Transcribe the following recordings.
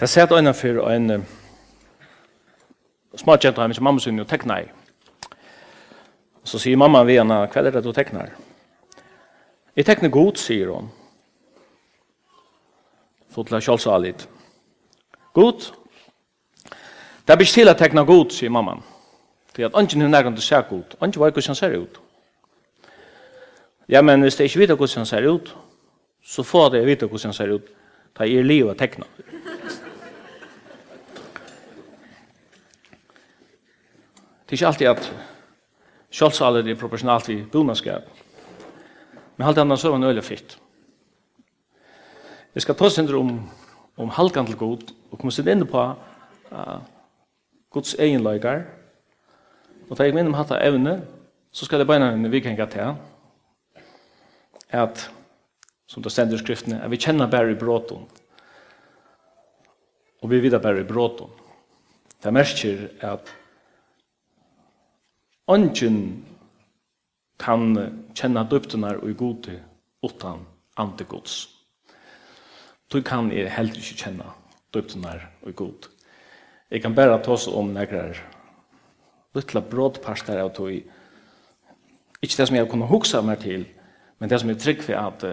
Det sett øyne for en smart jenta hjemme til mamma sin og tekna i. Så sier mamma ved henne, hva er det du teknar? Jeg tekner god, sier hun. Så til jeg kjølsa litt. God? Det er bestilt å tekne god, sier mamma. Det er at ønsken hun nærkant til å se god. Ønsken var ikke hvordan han ser ut. Ja, men hvis jeg ikke vet hvordan han ser ut, så får jeg vite hvordan han ser ut. Da er livet tekna. Det er ikke alltid at kjølsaler er proporsjonalt i bonaskap. Men alt annet så var nøyla fitt. Jeg skal ta oss om, om halkan til god, og komme seg inn på uh, gods egenløygar. Og da jeg minner om hatt av evne, så skal det beina en vikenga til at, som det stender i skriftene, at vi kjenner bare i bråton. Og vi vidar bare i bråton. Det merker at Ongen kan kjenne døptenar og gode utan antigods. Du kan jeg heller ikke kjenne døptenar og god. Jeg kan bare ta oss om negrar lytla brådparster av tog ikke det som jeg kunne huksa meg til, men det som jeg trygg for at,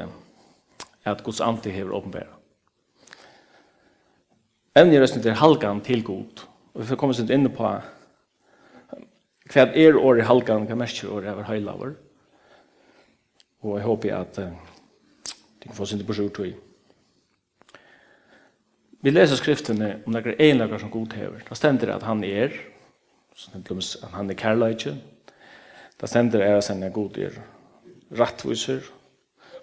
at Guds anti hever åpenbæra. Evne i røstning til halgan til god, og vi får komme sent inn på hva er året halgan, hva merker år over heilaver. Og jeg håper at uh, de kan få sin tilbørs ut i. Vi leser skriftene om noen egenlager som godhever. Da stender det at han er, at han er kærleitje. Da stender det at han er god er rattviser.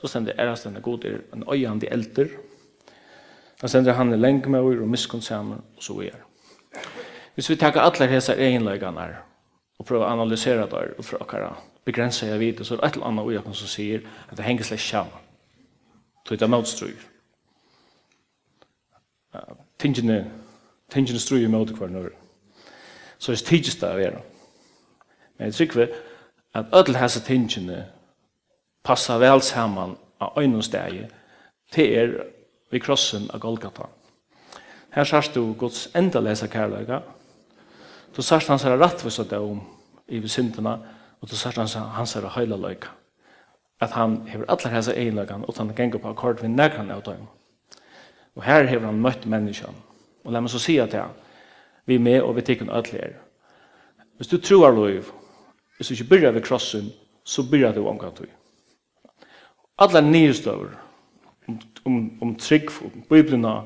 Så stender det at han er god er en øyande elder. Da stender han er lengmøyr og miskonsamer, og så er. Hvis vi takker alle disse egenlagerne her, och försöka analysera det och för begränsa jag vet så ett eller annat och jag kan så säger att det hänger släck samman. Så det är motströj. Tingene tingene ströj mot kvar nu. Så det tidigt där är. Men jeg tror att ödel har så tingene passer väl sammen av en steg til er vid krossen av Golgata. Her sørst du Guds enda läsa kærløyga, Du sørst hans her rettvis av deg om i syndene, og du sørst hans, hans her høyla løyka. At han hever allar hans egenløykan, og han ganger på akkord ved nekran av dem. Og her hever han møtt menneskjan. Og la meg så si at ja, vi er med og vi tikkun ødelig er. Hvis du tror løyv, hvis du ikke byrjar ved krossen, så byrjar du omgang du. Allar nyestøver, om, om, om trygg, om biblina,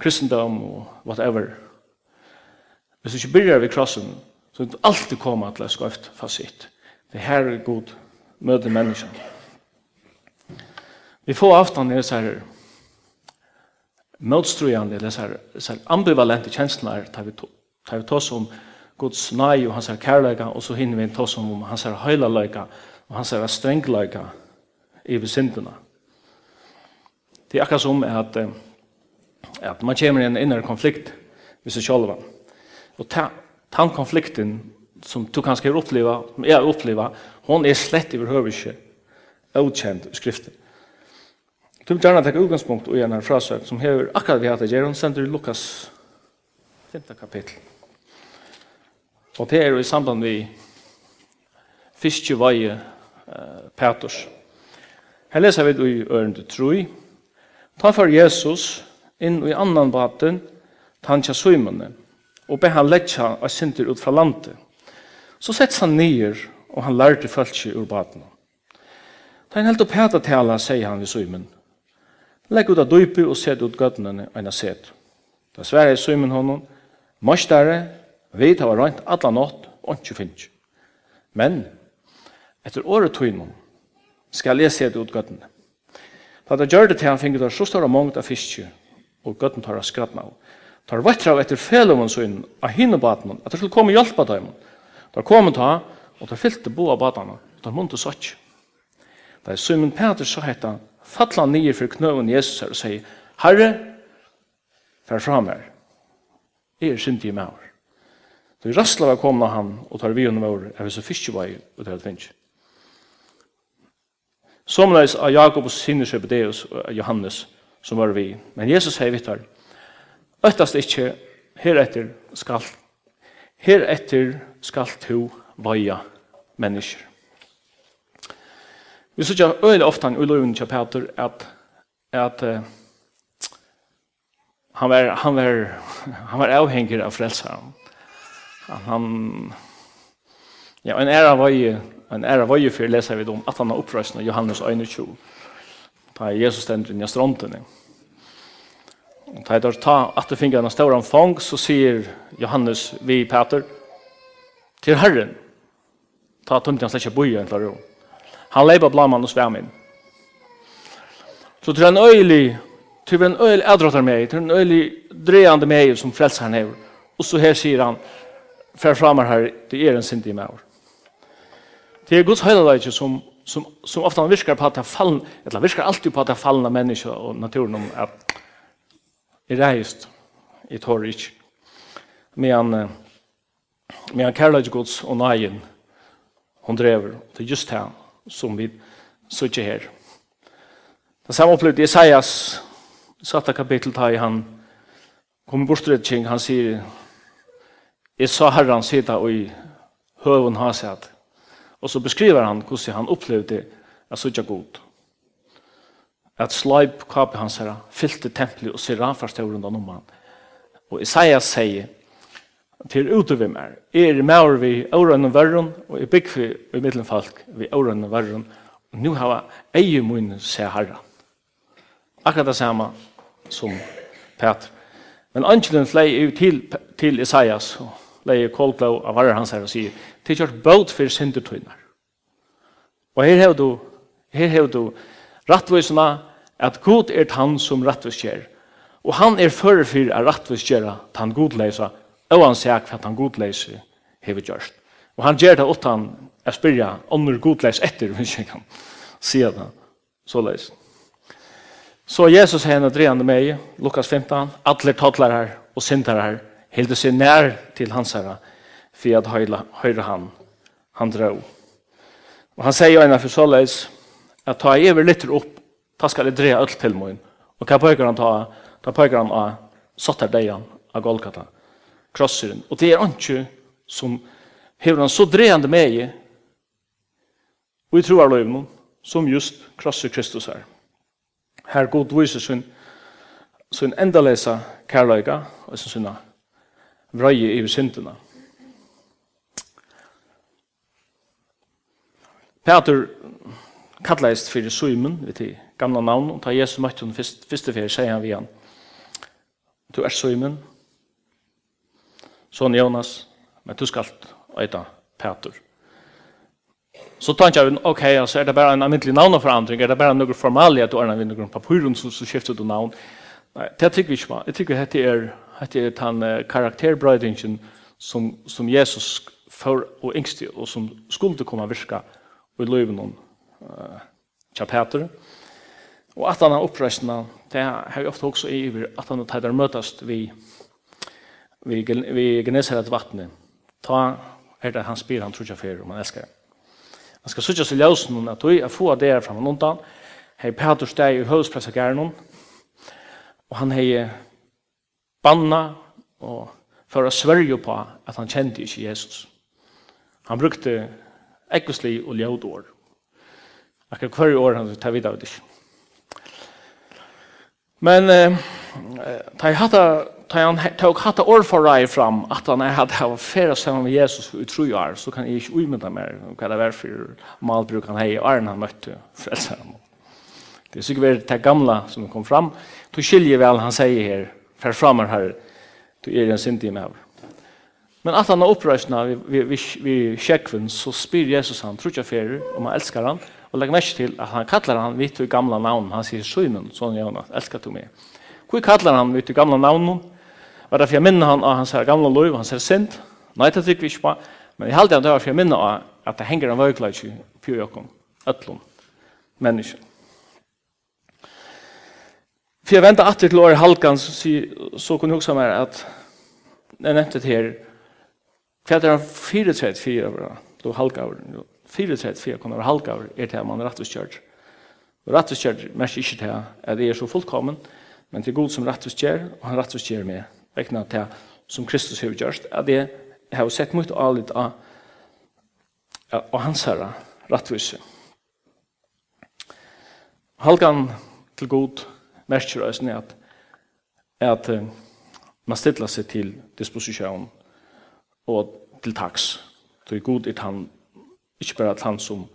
kristendom og whatever, Hvis du ikke begynner ved krossen, så vil du alltid komme til å skøyft fasit. Det her er god møte mennesken. Vi får aftan i disse her møtstrujande, disse her, disse her ambivalente kjenslene tar vi, tar vi tås om Guds nøy og hans her kærløyga, og så hinner vi tås om hans her høylaløyka og hans her strengløyga i besindene. Det er akkurat som at, at man kommer i en inner konflikt hvis det sjølvan. Og ta, den konflikten som du kanskje har oppleva, som jeg har oppleva, hun er slett i ikke utkjent i skriften. Du vil gjerne takke utgangspunkt og en frasøk som hever akkurat vi hatt å gjøre. Hun sender i Lukas 5. kapittel. Og det er i samband med fiskeveie uh, Petrus. Her leser vi i ørende troi. Ta for Jesus inn i annan baten, tanja svimene og be han letja av synder ut fra landet. Så setts han nyer, og han lærte følelse ur baden. Da han helt opp hæta tala, sier han ved Simon, Legg ut av dype og set ut gøttene enn jeg set. Da sverre Simon honom, Mastare, vi tar var rønt alla nått, og ikke finnes. Men, etter året tøynom, skal jeg sete ut gøttene. Da det gjør det til han finner det så stora mångt av fiske, og gøttene tar av skrattene av. Tar vettra av etter felumon sin av hinne baten, at det skulle komme hjelpa dem. Da kom ta, og tar fyllte bo av baten, og tar munte sotj. Da er Simon Peter så hetta, fattla han nye for knøven Jesus her og sier, Herre, fær fram her. Jeg er synd i meg her. Så vi rassla var komna han, og tar vi under vår, er vi så fiskevei, og det er finsk. Somleis av Jakob Jakobus sinnes Hebedeus og Johannes, som var vi. Men Jesus sier vittar, Øttast ikkje, heretter skal, heretter skal to vaja mennesker. Vi sykja øyla ofte i loven til Peter at, at uh, han var, han var, han var avhengig av frelseren. Han, ja, en æra var i, en æra var i for leser vi om at han har opprøsna Johannes 21. Da Jesus stender i. Ja Og da jeg tar at du finner en stor fang, så sier Johannes vi Peter til Herren. Ta tomt han slett ikke bøye en klar ro. Han leipa blaman og svæmin. Så til en øylig, til en øylig adrotter meg, til en øylig dreande meg som frelser han hever. Og så her sier han, fer framar her, det er en synd meg. Det er Guds høyleidje som som som ofta han virkar på att han fallen eller virkar alltid på att han fallna människor och naturen om att er reist, i tår ikke. Men, men kærlighet Guds og nøyen, hon drever til just her, som vi sitter her. Det samme opplevde Isaias, satte kapittel ta i han, kommer bort til han sier, jeg sa herren sitte og i høven har sett. Og så beskriver han hvordan han opplevde at sitte god at slaib kapet hans herra, fylte templi og serafarstauren om han. Og Isaias sier, til ute vi mer, er mer vi årene verren, og er bygg vi i middelfalk vi årene verren, og nå har jeg ei munn se herra. Akkurat det samme som Peter. Men angelen flei ut til, til Isaias, og leie kolblå av varer hans her og sier, tilkjørt båt for syndertøyner. Og her har du, her har du, rattvisna at god er han som rattvis. Og han er fører for at rattvis gjør at han godleisa, og han sier at han godleiser hever gjørst. Og han gjør det åttan å spyrja om når godleis etter, hvis jeg kan si det så leis. Så Jesus henne drejande meg, Lukas 15, atler her og syndarar, hilde seg nær til hans herre, for at høyre han, han drå. Og han sier jo enn for så leis, at ta jeg over litt opp, ta skal jeg dreja alt til min. Og hva pøker han ta? Ta pøker han av satt her deian av Golgata, krosseren. Og det er ikke som hever han så drejande med i, og i troarløyvnen, som just krosser Kristus her. Her god viser sin, sin endalesa kærløyga, og sin sinna vrøye i syndene. Peter kallast fyrir Suimen, vi til gamla navn, og ta Jesus møtte hun fyrst, fyrste fyrir, sier han vi han, du er Suimen, sånn Jonas, men du skal eita Petur. Så tenkte jeg, ok, altså er det bare en almindelig navneforandring, er det bare noen formalia, du er en noen papyren, så, så skifter du navn. Nei, det tykker vi ikke på. Jeg tykker dette er, dette er den uh, karakterbrøydingen som, som Jesus for og yngste, og som skulle komme virka i løyven om uh, Peter. Og at han oppreisna, det har vi ofte også i over at han tar møtast vi, vi, vi gneser et vattnet. Ta er det han spyr han tror ikke fyrir om han elskar. Han skal sutja seg ljøs noen at du er få av det fram og undan. Hei Peter steg i høvdspressagæren og han hei banna og for å sverge på at han kjente ikke Jesus. Han brukte ekkoslig og ljødår akkurat hver år han tar videre det Men eh, ta jeg hatt ta han tok hatt år for rei fram at han hadde hatt færa sammen med Jesus i tro år, så kan jeg ikke umynda mer hva det var for malbruk han hei Arne han møtte frelser ham. Det er sikkert det gamla som kom fram. Du skiljer vel han sier her, fer fram her, du er en sindig med her. Men at han har opprøsna vi, vi, vi, vi kjekven, så spyr Jesus han, tror ikke jeg om han elskar han, Og legg mest til at han kallar han vitt i gamla navn. Han sier Søymen, sånn Jonas, elskar du meg. Hvor kallar han vitt i gamla navn? Var det for jeg minner han av hans her gamla lov, hans her synd? Nei, det tykker vi ikke på. Men jeg halte han det var for jeg minner av at det henger en vøyklad i pjøjokken, øtlom, mennesken. For jeg venter alltid til året halkan, så, så kunne jeg også meg at jeg nevnte det her, hva er det han fyretrætt fyra, du halka over, fyrirtrætt fyrir halka halvgaver er til at man er rettviskjørt. Og rettviskjørt merker ikke til at det er så fullkommen, men til god som rettviskjør, og han rettviskjør meg, vekna til som Kristus har gjort at jeg har sett mye avlitt av, av hans herre rettviskjør. Halkan til god merker oss at, at man stiller seg til disposisjon og til taks. Så god i han Ikke bare at han som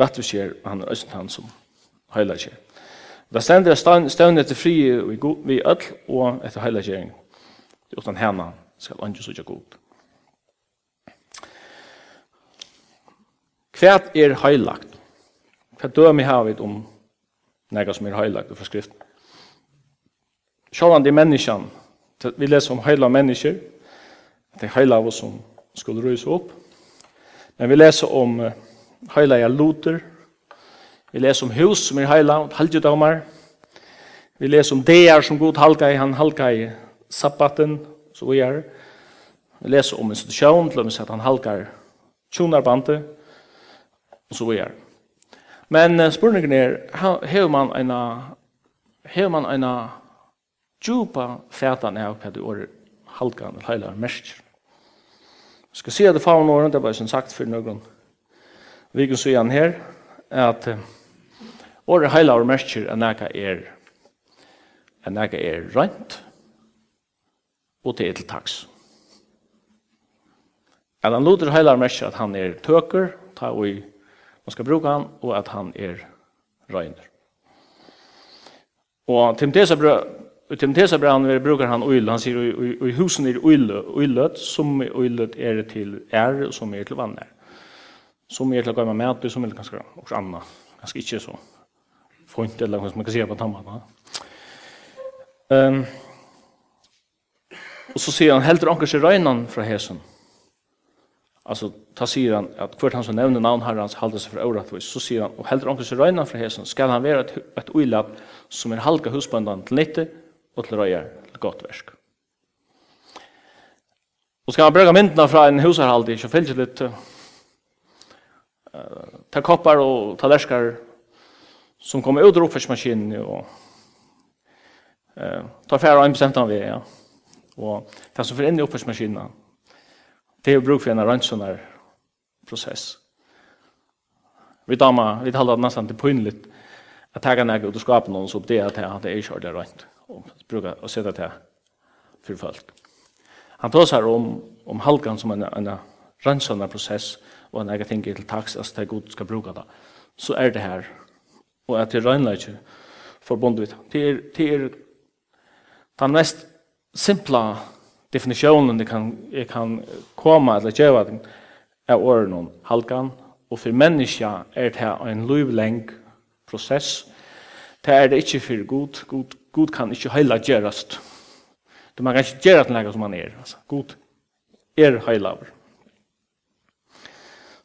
rettvis er, han er også han som heilig er. Det stender at støvnet etter fri vi ødel og etter heiliggjering. Utan henne skal andre sutja god. Hva er heilagt? Hva dømi har vi om nega som er heilagt for skriften? Sjålan de menneskene, vi leser om heila mennesker, det er heila av oss som skulle røyse opp, Men vi leser om heilige Luther, vi leser om hus som er heilige, halvdjudommer, vi leser om deer som god halka i, han halka i sabbaten, så vi er. Vi leser om institusjon, til å si at han halkar tjonarbante, og så vi er. Men spørningen er, hever man en hever man en djupa fætan av hva du året halkan eller heilige mersker skal si at det faen åren, det er bare som sagt for noen vi kan si han her, at året heila og merker enn eka er enn eka er rent og til etel taks. At han loder heila og merker at han er tøker, ta og man skal bruke han, og at han er røyner. Og til det så i Timotesa-brann brukar han oil, han sier i husen er oilet, som oilet er til er, som er til vann er. Som er til å gå med mat, som er ganska ganske også anna, ganske ikke så. Font eller hva man kan si på tammarna. Um, og så sier han, heldur anker seg røynan fra hesen. Alltså ta sier han at hvert han som nevner navn herrans halda seg for åratvis, så sier han, og heldur anker seg røynan fra hesen, skal han være et, et oilat som er halka husbandan til nytte, og til røyer til godt versk. Og skal man bruke myndene fra en husarhald i Kjøfylge litt, uh, ta koppar og tallerskar som kommer ut ur oppførsmaskinen og uh, ta færre og en bestemt av vi, ja. Og det som fyrir inn i oppførsmaskinen, det er jo bruk for en rønnsonar prosess. Vi damer, vi taler nesten til pynligt at jeg kan ikke ut og skape noen så det er at det er ikke ordentlig rønt och bruka och sätta det för folk. Han tar om om halkan som en en rensande process og en egen tänker til tax att det god ska bruka det. Så är det här och att det renläge förbundet Det er den mest simpla definitionen det kan jag kan komma eller gjøre den er är om halkan och för människa är det här en livlängd process Det er det ikke for god. God, god kan ikke heila gjerast. Det man kan ikke gjerast noe som man er. Altså, god er heilaver.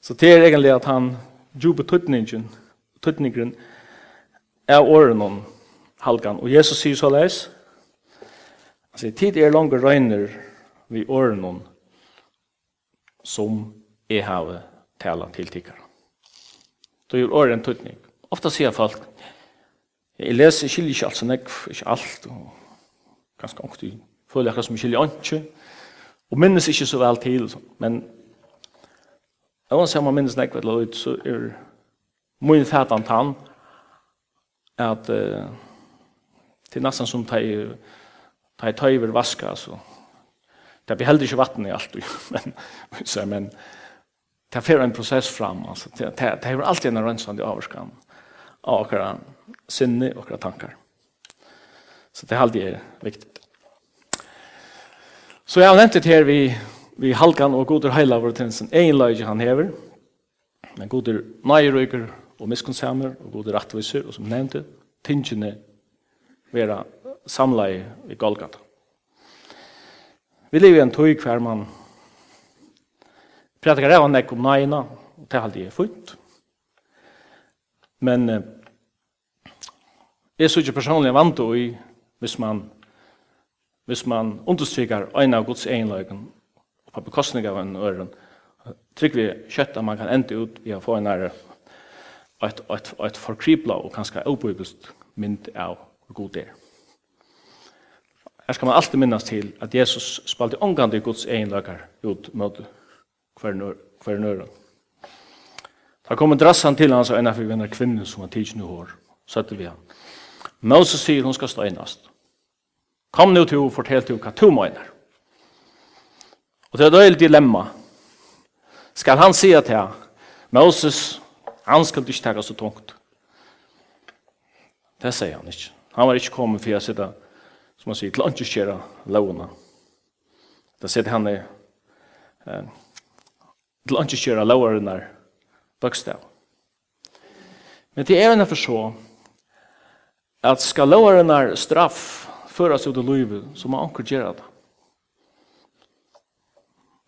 Så det er egentlig at han jobber tøtningen, tøtningen er åren om halkan. Og Jesus sier så leis, altså, tid er lange røyner vi åren om som er havet tala til tikkara. Det gjør åren tøtning. Ofta sier folk, Jeg leser, jeg skiljer ikke alt så nekv, ikke alt, og ganske ångt jeg føler akkurat som jeg skiljer ikke, og minnes ikke så vel til, men jeg må si om jeg minnes nekv et eller annet, så er min fætan tann, at uh, til nesten som de de tøyver vaska, så Det blir heller ikke vatten i alt, men, men det er en prosess fram, altså. Det det, det er alltid en rønnsande avskan av akkurat sinne och våra tankar. Så det halde er viktigt. Så jeg har nevnt det her vi, vi halkan og goder heila vår tensen. Egen løyge han hever, men goder nøyrøyker og miskonsamer og goder rettviser, og som nevnte, tingene vera samleie i Golgata. Vi lever i en tøy hver man prætikar av han ekkom nøyna, og det er er funnet. Men Jeg synes ikke personlig vant i hvis man, hvis man understryker øyne av Guds egenløyken og på bekostning av en øren, trygg vi kjøtt at man kan ende ut i å få en nære og et, et, et forkribla og kanskje oppbyggelig mynd av god der. Her skal man alltid minnes til at Jesus spalte omgående i Guds egenløyker ut mot hver nøren. Da kom en drassan til hans og en av kvinner som han tidsnå hår, søtte vi han. Moses sier hun skal støynast. Kom nu til og fortell til hva to mener. Og det er et dilemma. Skal han si at ja, Moses, han skal ikke takke så tungt. Det sier han ikke. Han var ikke kommet for å sitte, som han sier, til å ikke kjøre lovene. Da sitter han i eh, til å ikke kjøre lovene bøkstav. Men det er en for så, at skal lovarenar straff førast ut i livet, så må anker gjøre det.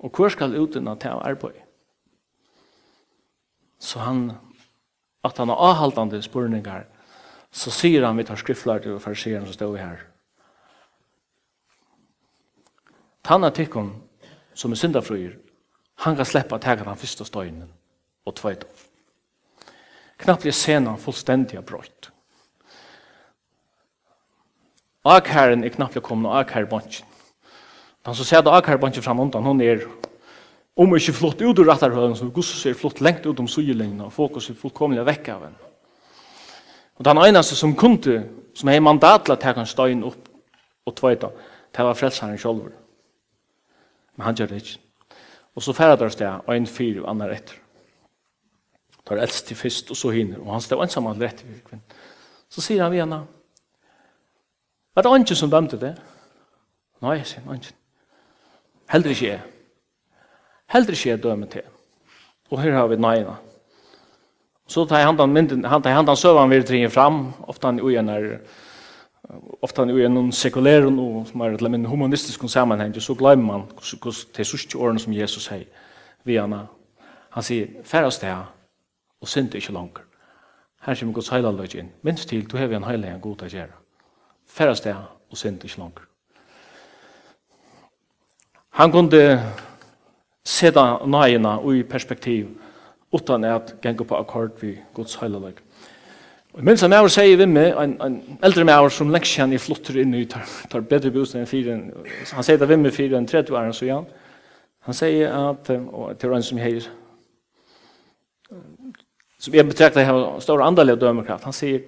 Og hvor skal uten at jeg arbeid? Så han, at han har avhaltende spurningar, så sier han vi tar skriftlar til fariseren som står her. Tanna tikkum, som er syndafrøyer, han kan sleppa ta den første støynen og tveit av. blir sena fullstendig brøyt. Akherren er knappt kommet og Akherren bunchen. Han som det akherren bunchen fram undan, hun er om ikke flott ut ur rattarhøren, så gussus er flott lengt ut om sugelengene, og fokus er fullkomlig vekk av henne. Og den eneste som kunde, som har mandat til å ta en stein opp og tveita, det var frelseren selv. Men han gjør det ikke. Og så færre der sted, og en fyr og andre etter. Tar eldst til fyrst, og så hinner, og han stod ensam alle etter. Så sier han vi henne, Var det ikke som dømte det? Nei, jeg sier ikke. Heldig ikke jeg. Heldig ikke jeg dømte det. Og her har vi nøyene. Så tar jeg handan mynden, han tar handan søvann vi trenger fram, ofte han ugen er, ofte han ugen noen sekulære og som er til en humanistisk sammenheng, så glemmer man hos de sørste årene som Jesus sier, vi henne. Han sier, færre sted og synd ikke langer. Her kommer Guds heilaløg inn. Minst til, du har vi en heilig en god å gjøre færre sted og synd ikke langer. Han kunde seta nøyina i perspektiv utan at gengur på akkord vi Guds heilalag. Og minst en maur sier vi med, en, en eldre med som lengst kjenn i flotter inn i tar, tar bedre bostad enn fire, han sier det vi med fire enn 30 år, så ja. Han sier at, og til en som heir, som jeg betrakter har stor andalig dømekraft, han sier,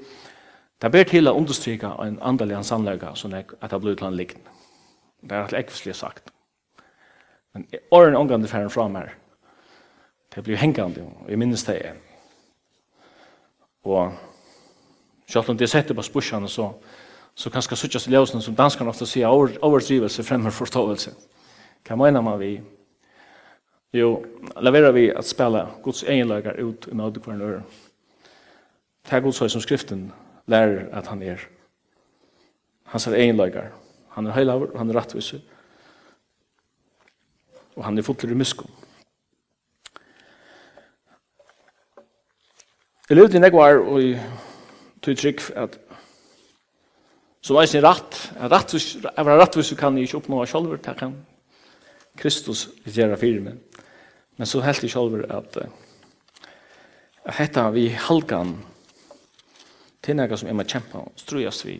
Det ber til å understryka en andelig sannlegga som er at det blir til en likn. Det er alt ekvislig sagt. Men åren omgang det færre fram her, det blir hengande, og jeg minnes det er. Og selv om det setter på spørsmålene, så, så kan skal suttjes i løsene som danskene ofte sier, over, overdrivelse fremmer forståelse. Hva mener man vi? Jo, leverer vi at spela Guds egenlager ut i møte hver nøyre. Det er Guds høy som skriften lærer at han er. Han er egenløygar. Han er heilaver, han er rettviser. Og han er fotler i miskom. Jeg levde i negvar og i tog trygg at som er er rett, at rettviser kan jeg ikke oppnå av sjolver, det kan Kristus gjøre fyrir meg. Men så helt i sjolver at at hetta vi halkan til noe som jeg må kjempe og strøyes vi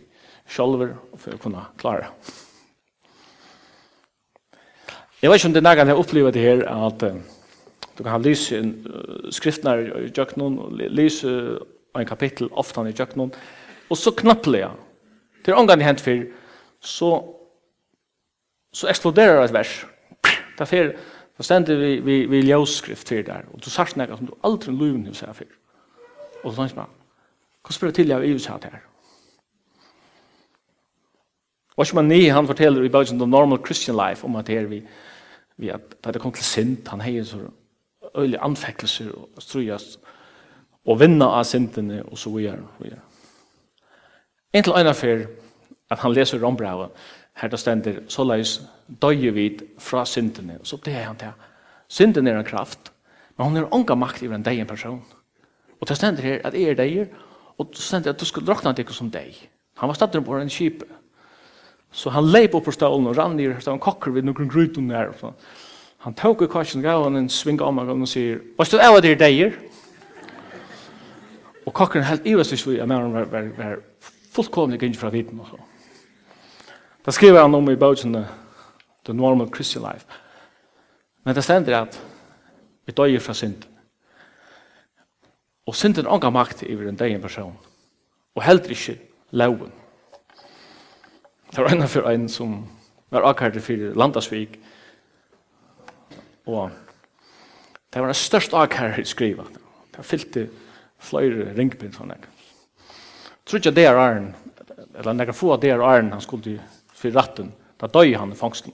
sjølver for å kunne klare. Jeg vet ikke om det er noe jeg har opplevd det her, at du kan ha lys i skriftene i jøkkenen, lys i en kapittel ofte i jøkkenen, og så knappelig, ja. Det er omgang i hent for, så, så eksploderer et vers. Det er for, så stender vi, vi, vi ljøsskrift for der, og du sier noe som du aldri luven hos her for. Og så tenker man, Hva spør til jeg vil huset her? Washman han forteller i bøkken The Normal Christian Life om at her vi, vi at da det kom til sint, han heier så øyelig anfekkelser og strøyast og vinna av syndene og så videre. videre. En til øyne for at han leser rombravet, her det stender, så leis døye vid fra syndene, og så det er han til. Synden er en kraft, men hun er unga makt i en deg person. Og det stender her at jeg er deg, Og så sendte jeg at du skulle drakna deg som deg. Han var stadig på en kjip. Så han leip opp på stålen og rann ned, så han kokker vid noen grytun der. Han tok i kvarsen, gav han en sving om meg og sier, «Hva stod jeg var der deier?» Og kokken helt ivast i svig, jeg mener han var, var, var fullkomlig gynnt fra viten og så. Da skriver han om i bøtjen The Normal Christian Life. Men det stender at vi døyer fra synden. Og synden ångar makt i en degen person. Og heller ikke loven. Det var ena for en som var akkurat for landasvik. Og det var den største akkurat i skrivet. Det var fyllt fylte flere ringpinn sånn Jeg tror ikke det er arn, eller nekka få av det er arn han skulle fyrir ratten, da døy han i fangsten.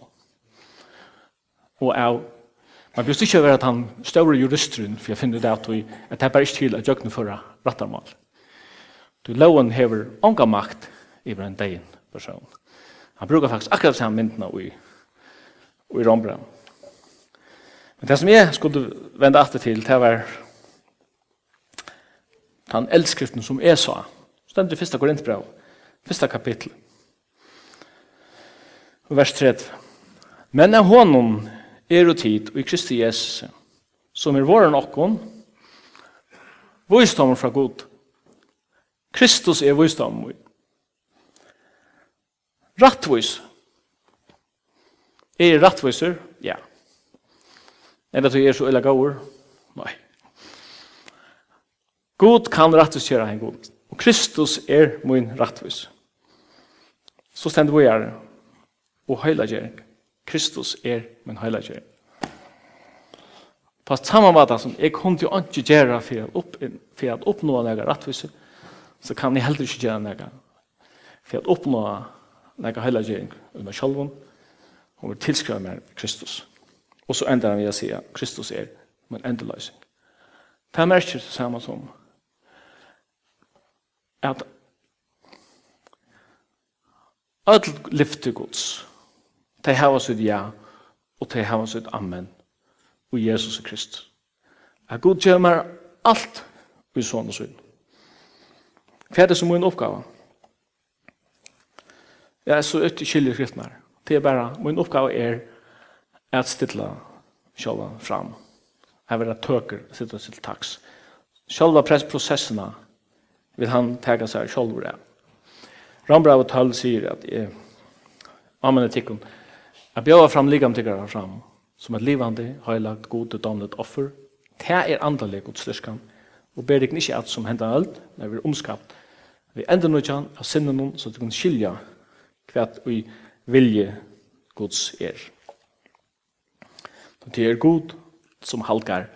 Og jeg Man blir ikke over at han større juristeren, for jeg finner det at, vi, at det er bare ikke til at jøkken fører rattarmål. Du loven hever ånga makt iver en degen person. Han brukar faktisk akkurat samme myndene i, i Rombra. Men det som jeg skulle vende atter til, det var den eldskriften som jeg sa. Stendt i første korintbrev, første kapittel. Vers 3. Men av honom er og tid og i Kristi Jesus, som er våren okkon, visdommen fra god. Kristus er visdommen. Rattvis. Er rattviser? Ja. Er det at til er så illa gaur? Nei. God kan rattvis gjøre en god. Og Kristus er min rattvis. Så stender vi her. Og høyla gjerne. Kristus er min heilager. På samme måte som jeg kom til å ikke gjøre for, opp, for å oppnå noe rettvise, så kan jeg heller ikke gjøre noe. For å oppnå noe heilager i meg selv, og vil tilskrive meg Kristus. Og så ender han ved å si at Kristus er min endeløsning. Det merker det samme som at alt lyfte gods De har sitt ja, og de har sitt amen, og Jesus og Krist. At god gjør alt i sånn og sånn. Hva er det som er min oppgave? Jeg er så ikke skyldig kristne her. Det er bare, min oppgave er at stilla sjølva fram. Jeg vil ha tøker sitte til taks. Sjølva prosessene vil han tega seg sjølva det. Rambra av 12 sier at Amen etikken, Jeg bjør fram ligam tiggere fram, som et livande, høylagt, gode, domlet offer. Det er andalig og styrkan. Og ber ikke ikke at som hendan alt, når vi er omskapt. Vi ender noe kjan av sinnen noen, så du kan skilja hva vi vilje gods er. Det er god som halkar,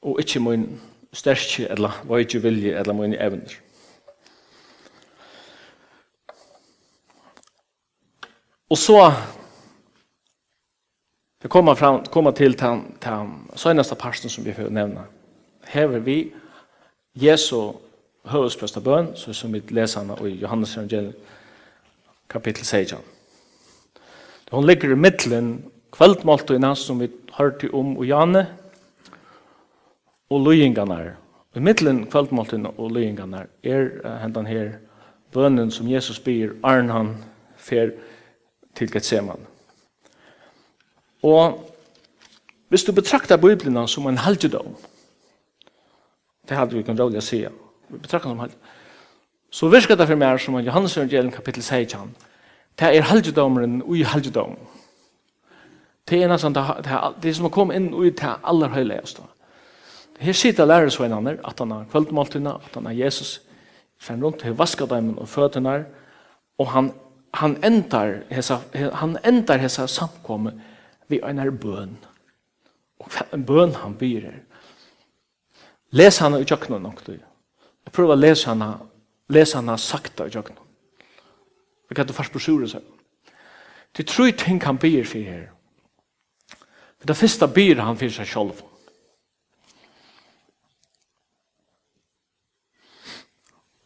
og ikke min sterkje, eller hva ikke vilje, eller mine evner. Og så Vi kommer fram kommer till den den nästa pasten som vi får nämna. Här vi Jesu hövsprösta bön så som vi läser i Johannes evangeliet kapitel 16. Hon ligger i och innan som vi hørte om og Janne og løyingarnar. I mittlen kvällmåltiden og løyingarnar er uh, hentan her bønnen som Jesus byr Arnhan fer til Gethsemane. Og hvis du betraktar Bibelen som en halvdom, det hadde vi kan rolig å si, vi betraktar som halvdom, så virker det for meg som at Johannes evangelium kapittel 16, det er halvdomeren ui halvdom. Det er nesten det, det er som å komme inn ui til aller høyligast. Her sitter lærer så en annen, at han har kvöldmåltina, at han har Jesus, fem rundt til vaskadaimen og føttene, og han, han endar hesa, han endar hesa samkomme vi en er bøn. Og hva en bøn han byr her. Les han i tjøkkenen nok du. Jeg prøver å lese han, lese han sakta i tjøkkenen. Vi kan du først brosjure seg. Det tror tre ting han byr for her. Det første byr han for seg selv.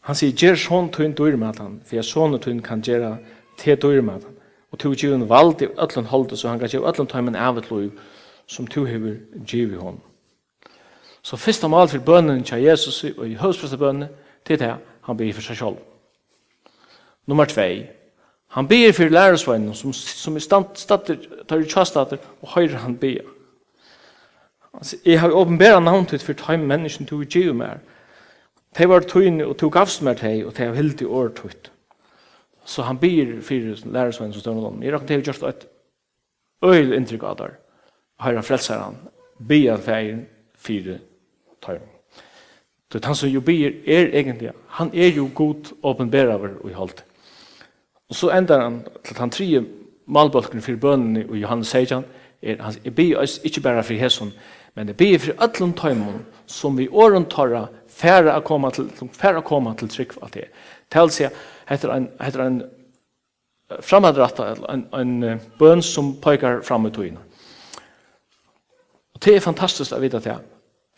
Han sier, «Gjer sånn tøyn døyrmatan, for jeg sånn tøyn kan gjera te døyrmatan.» Og to gir en valg til öllun holdet, så han kan gjøre öllun tøymen av et lov som to hever giv i hon. Så fyrsta mal for bønnen til Jesus og i høyspreste bønnen, til det han ber for seg selv. Nummer 2. Han ber for lærersvennen som, som er statter, tar i tjastater og høyre han ber. Altså, jeg har åpenbæra navnet for tøymen menneskene to giv mer. Det var tøyne og tog avst mer teg og teg hildt i året tøyt. Så han blir fyrir lärarsvän som støvner honom. Jeg råkna til just ett øyl intryck av der. Høyra frelser han. Byr han fyrir fyrir. Så han som ju byr er egentligen. han är ju god åpenbärare och i hållt. Og så endar han til han tre malbalken för bønnen och Johannes Seijan, er han er be oss ikkje berre for hesson, men det blir for allan tøymon som vi åren tarra færa a koma til färre a koma til trygg at det. Tal seg, heter en, heter en framadratta, en, en bøn som pekar fram i togina. Og det er fantastisk å vite det,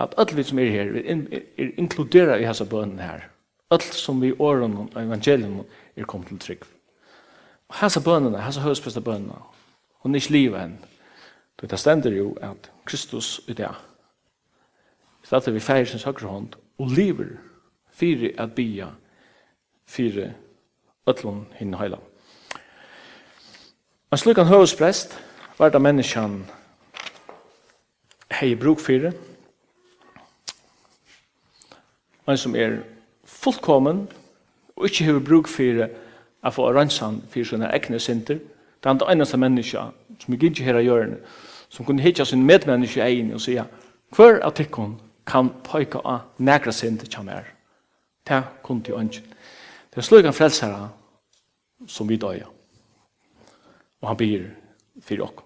at alle vi som er her, vi er inkluderet i hessa bønnen her. Alt som vi åren og evangelium er kommet til trygg. Og hessa bønnene, hessa høyspeste bønnene, og nis livet enn, det er stender jo at Kristus i det, Så at vi feirer sin høyre hånd, og lever fire at bia fire ötlun hinn heila. En slik slukan høvesprest var det menneskjan hei bruk fire, en som er fullkommen og ikke hei bruk fire a få ransan fyrir sina egne sinter, det er det eneste menneska som ikke ikke her gjør som kunne hitja sin medmenneske egin og sier, hver av tikkun kan poika av negra sinter kjammer. Det kunne jo ønsken. Det er slik en frelsere som vi døyer. Og han byr for dere.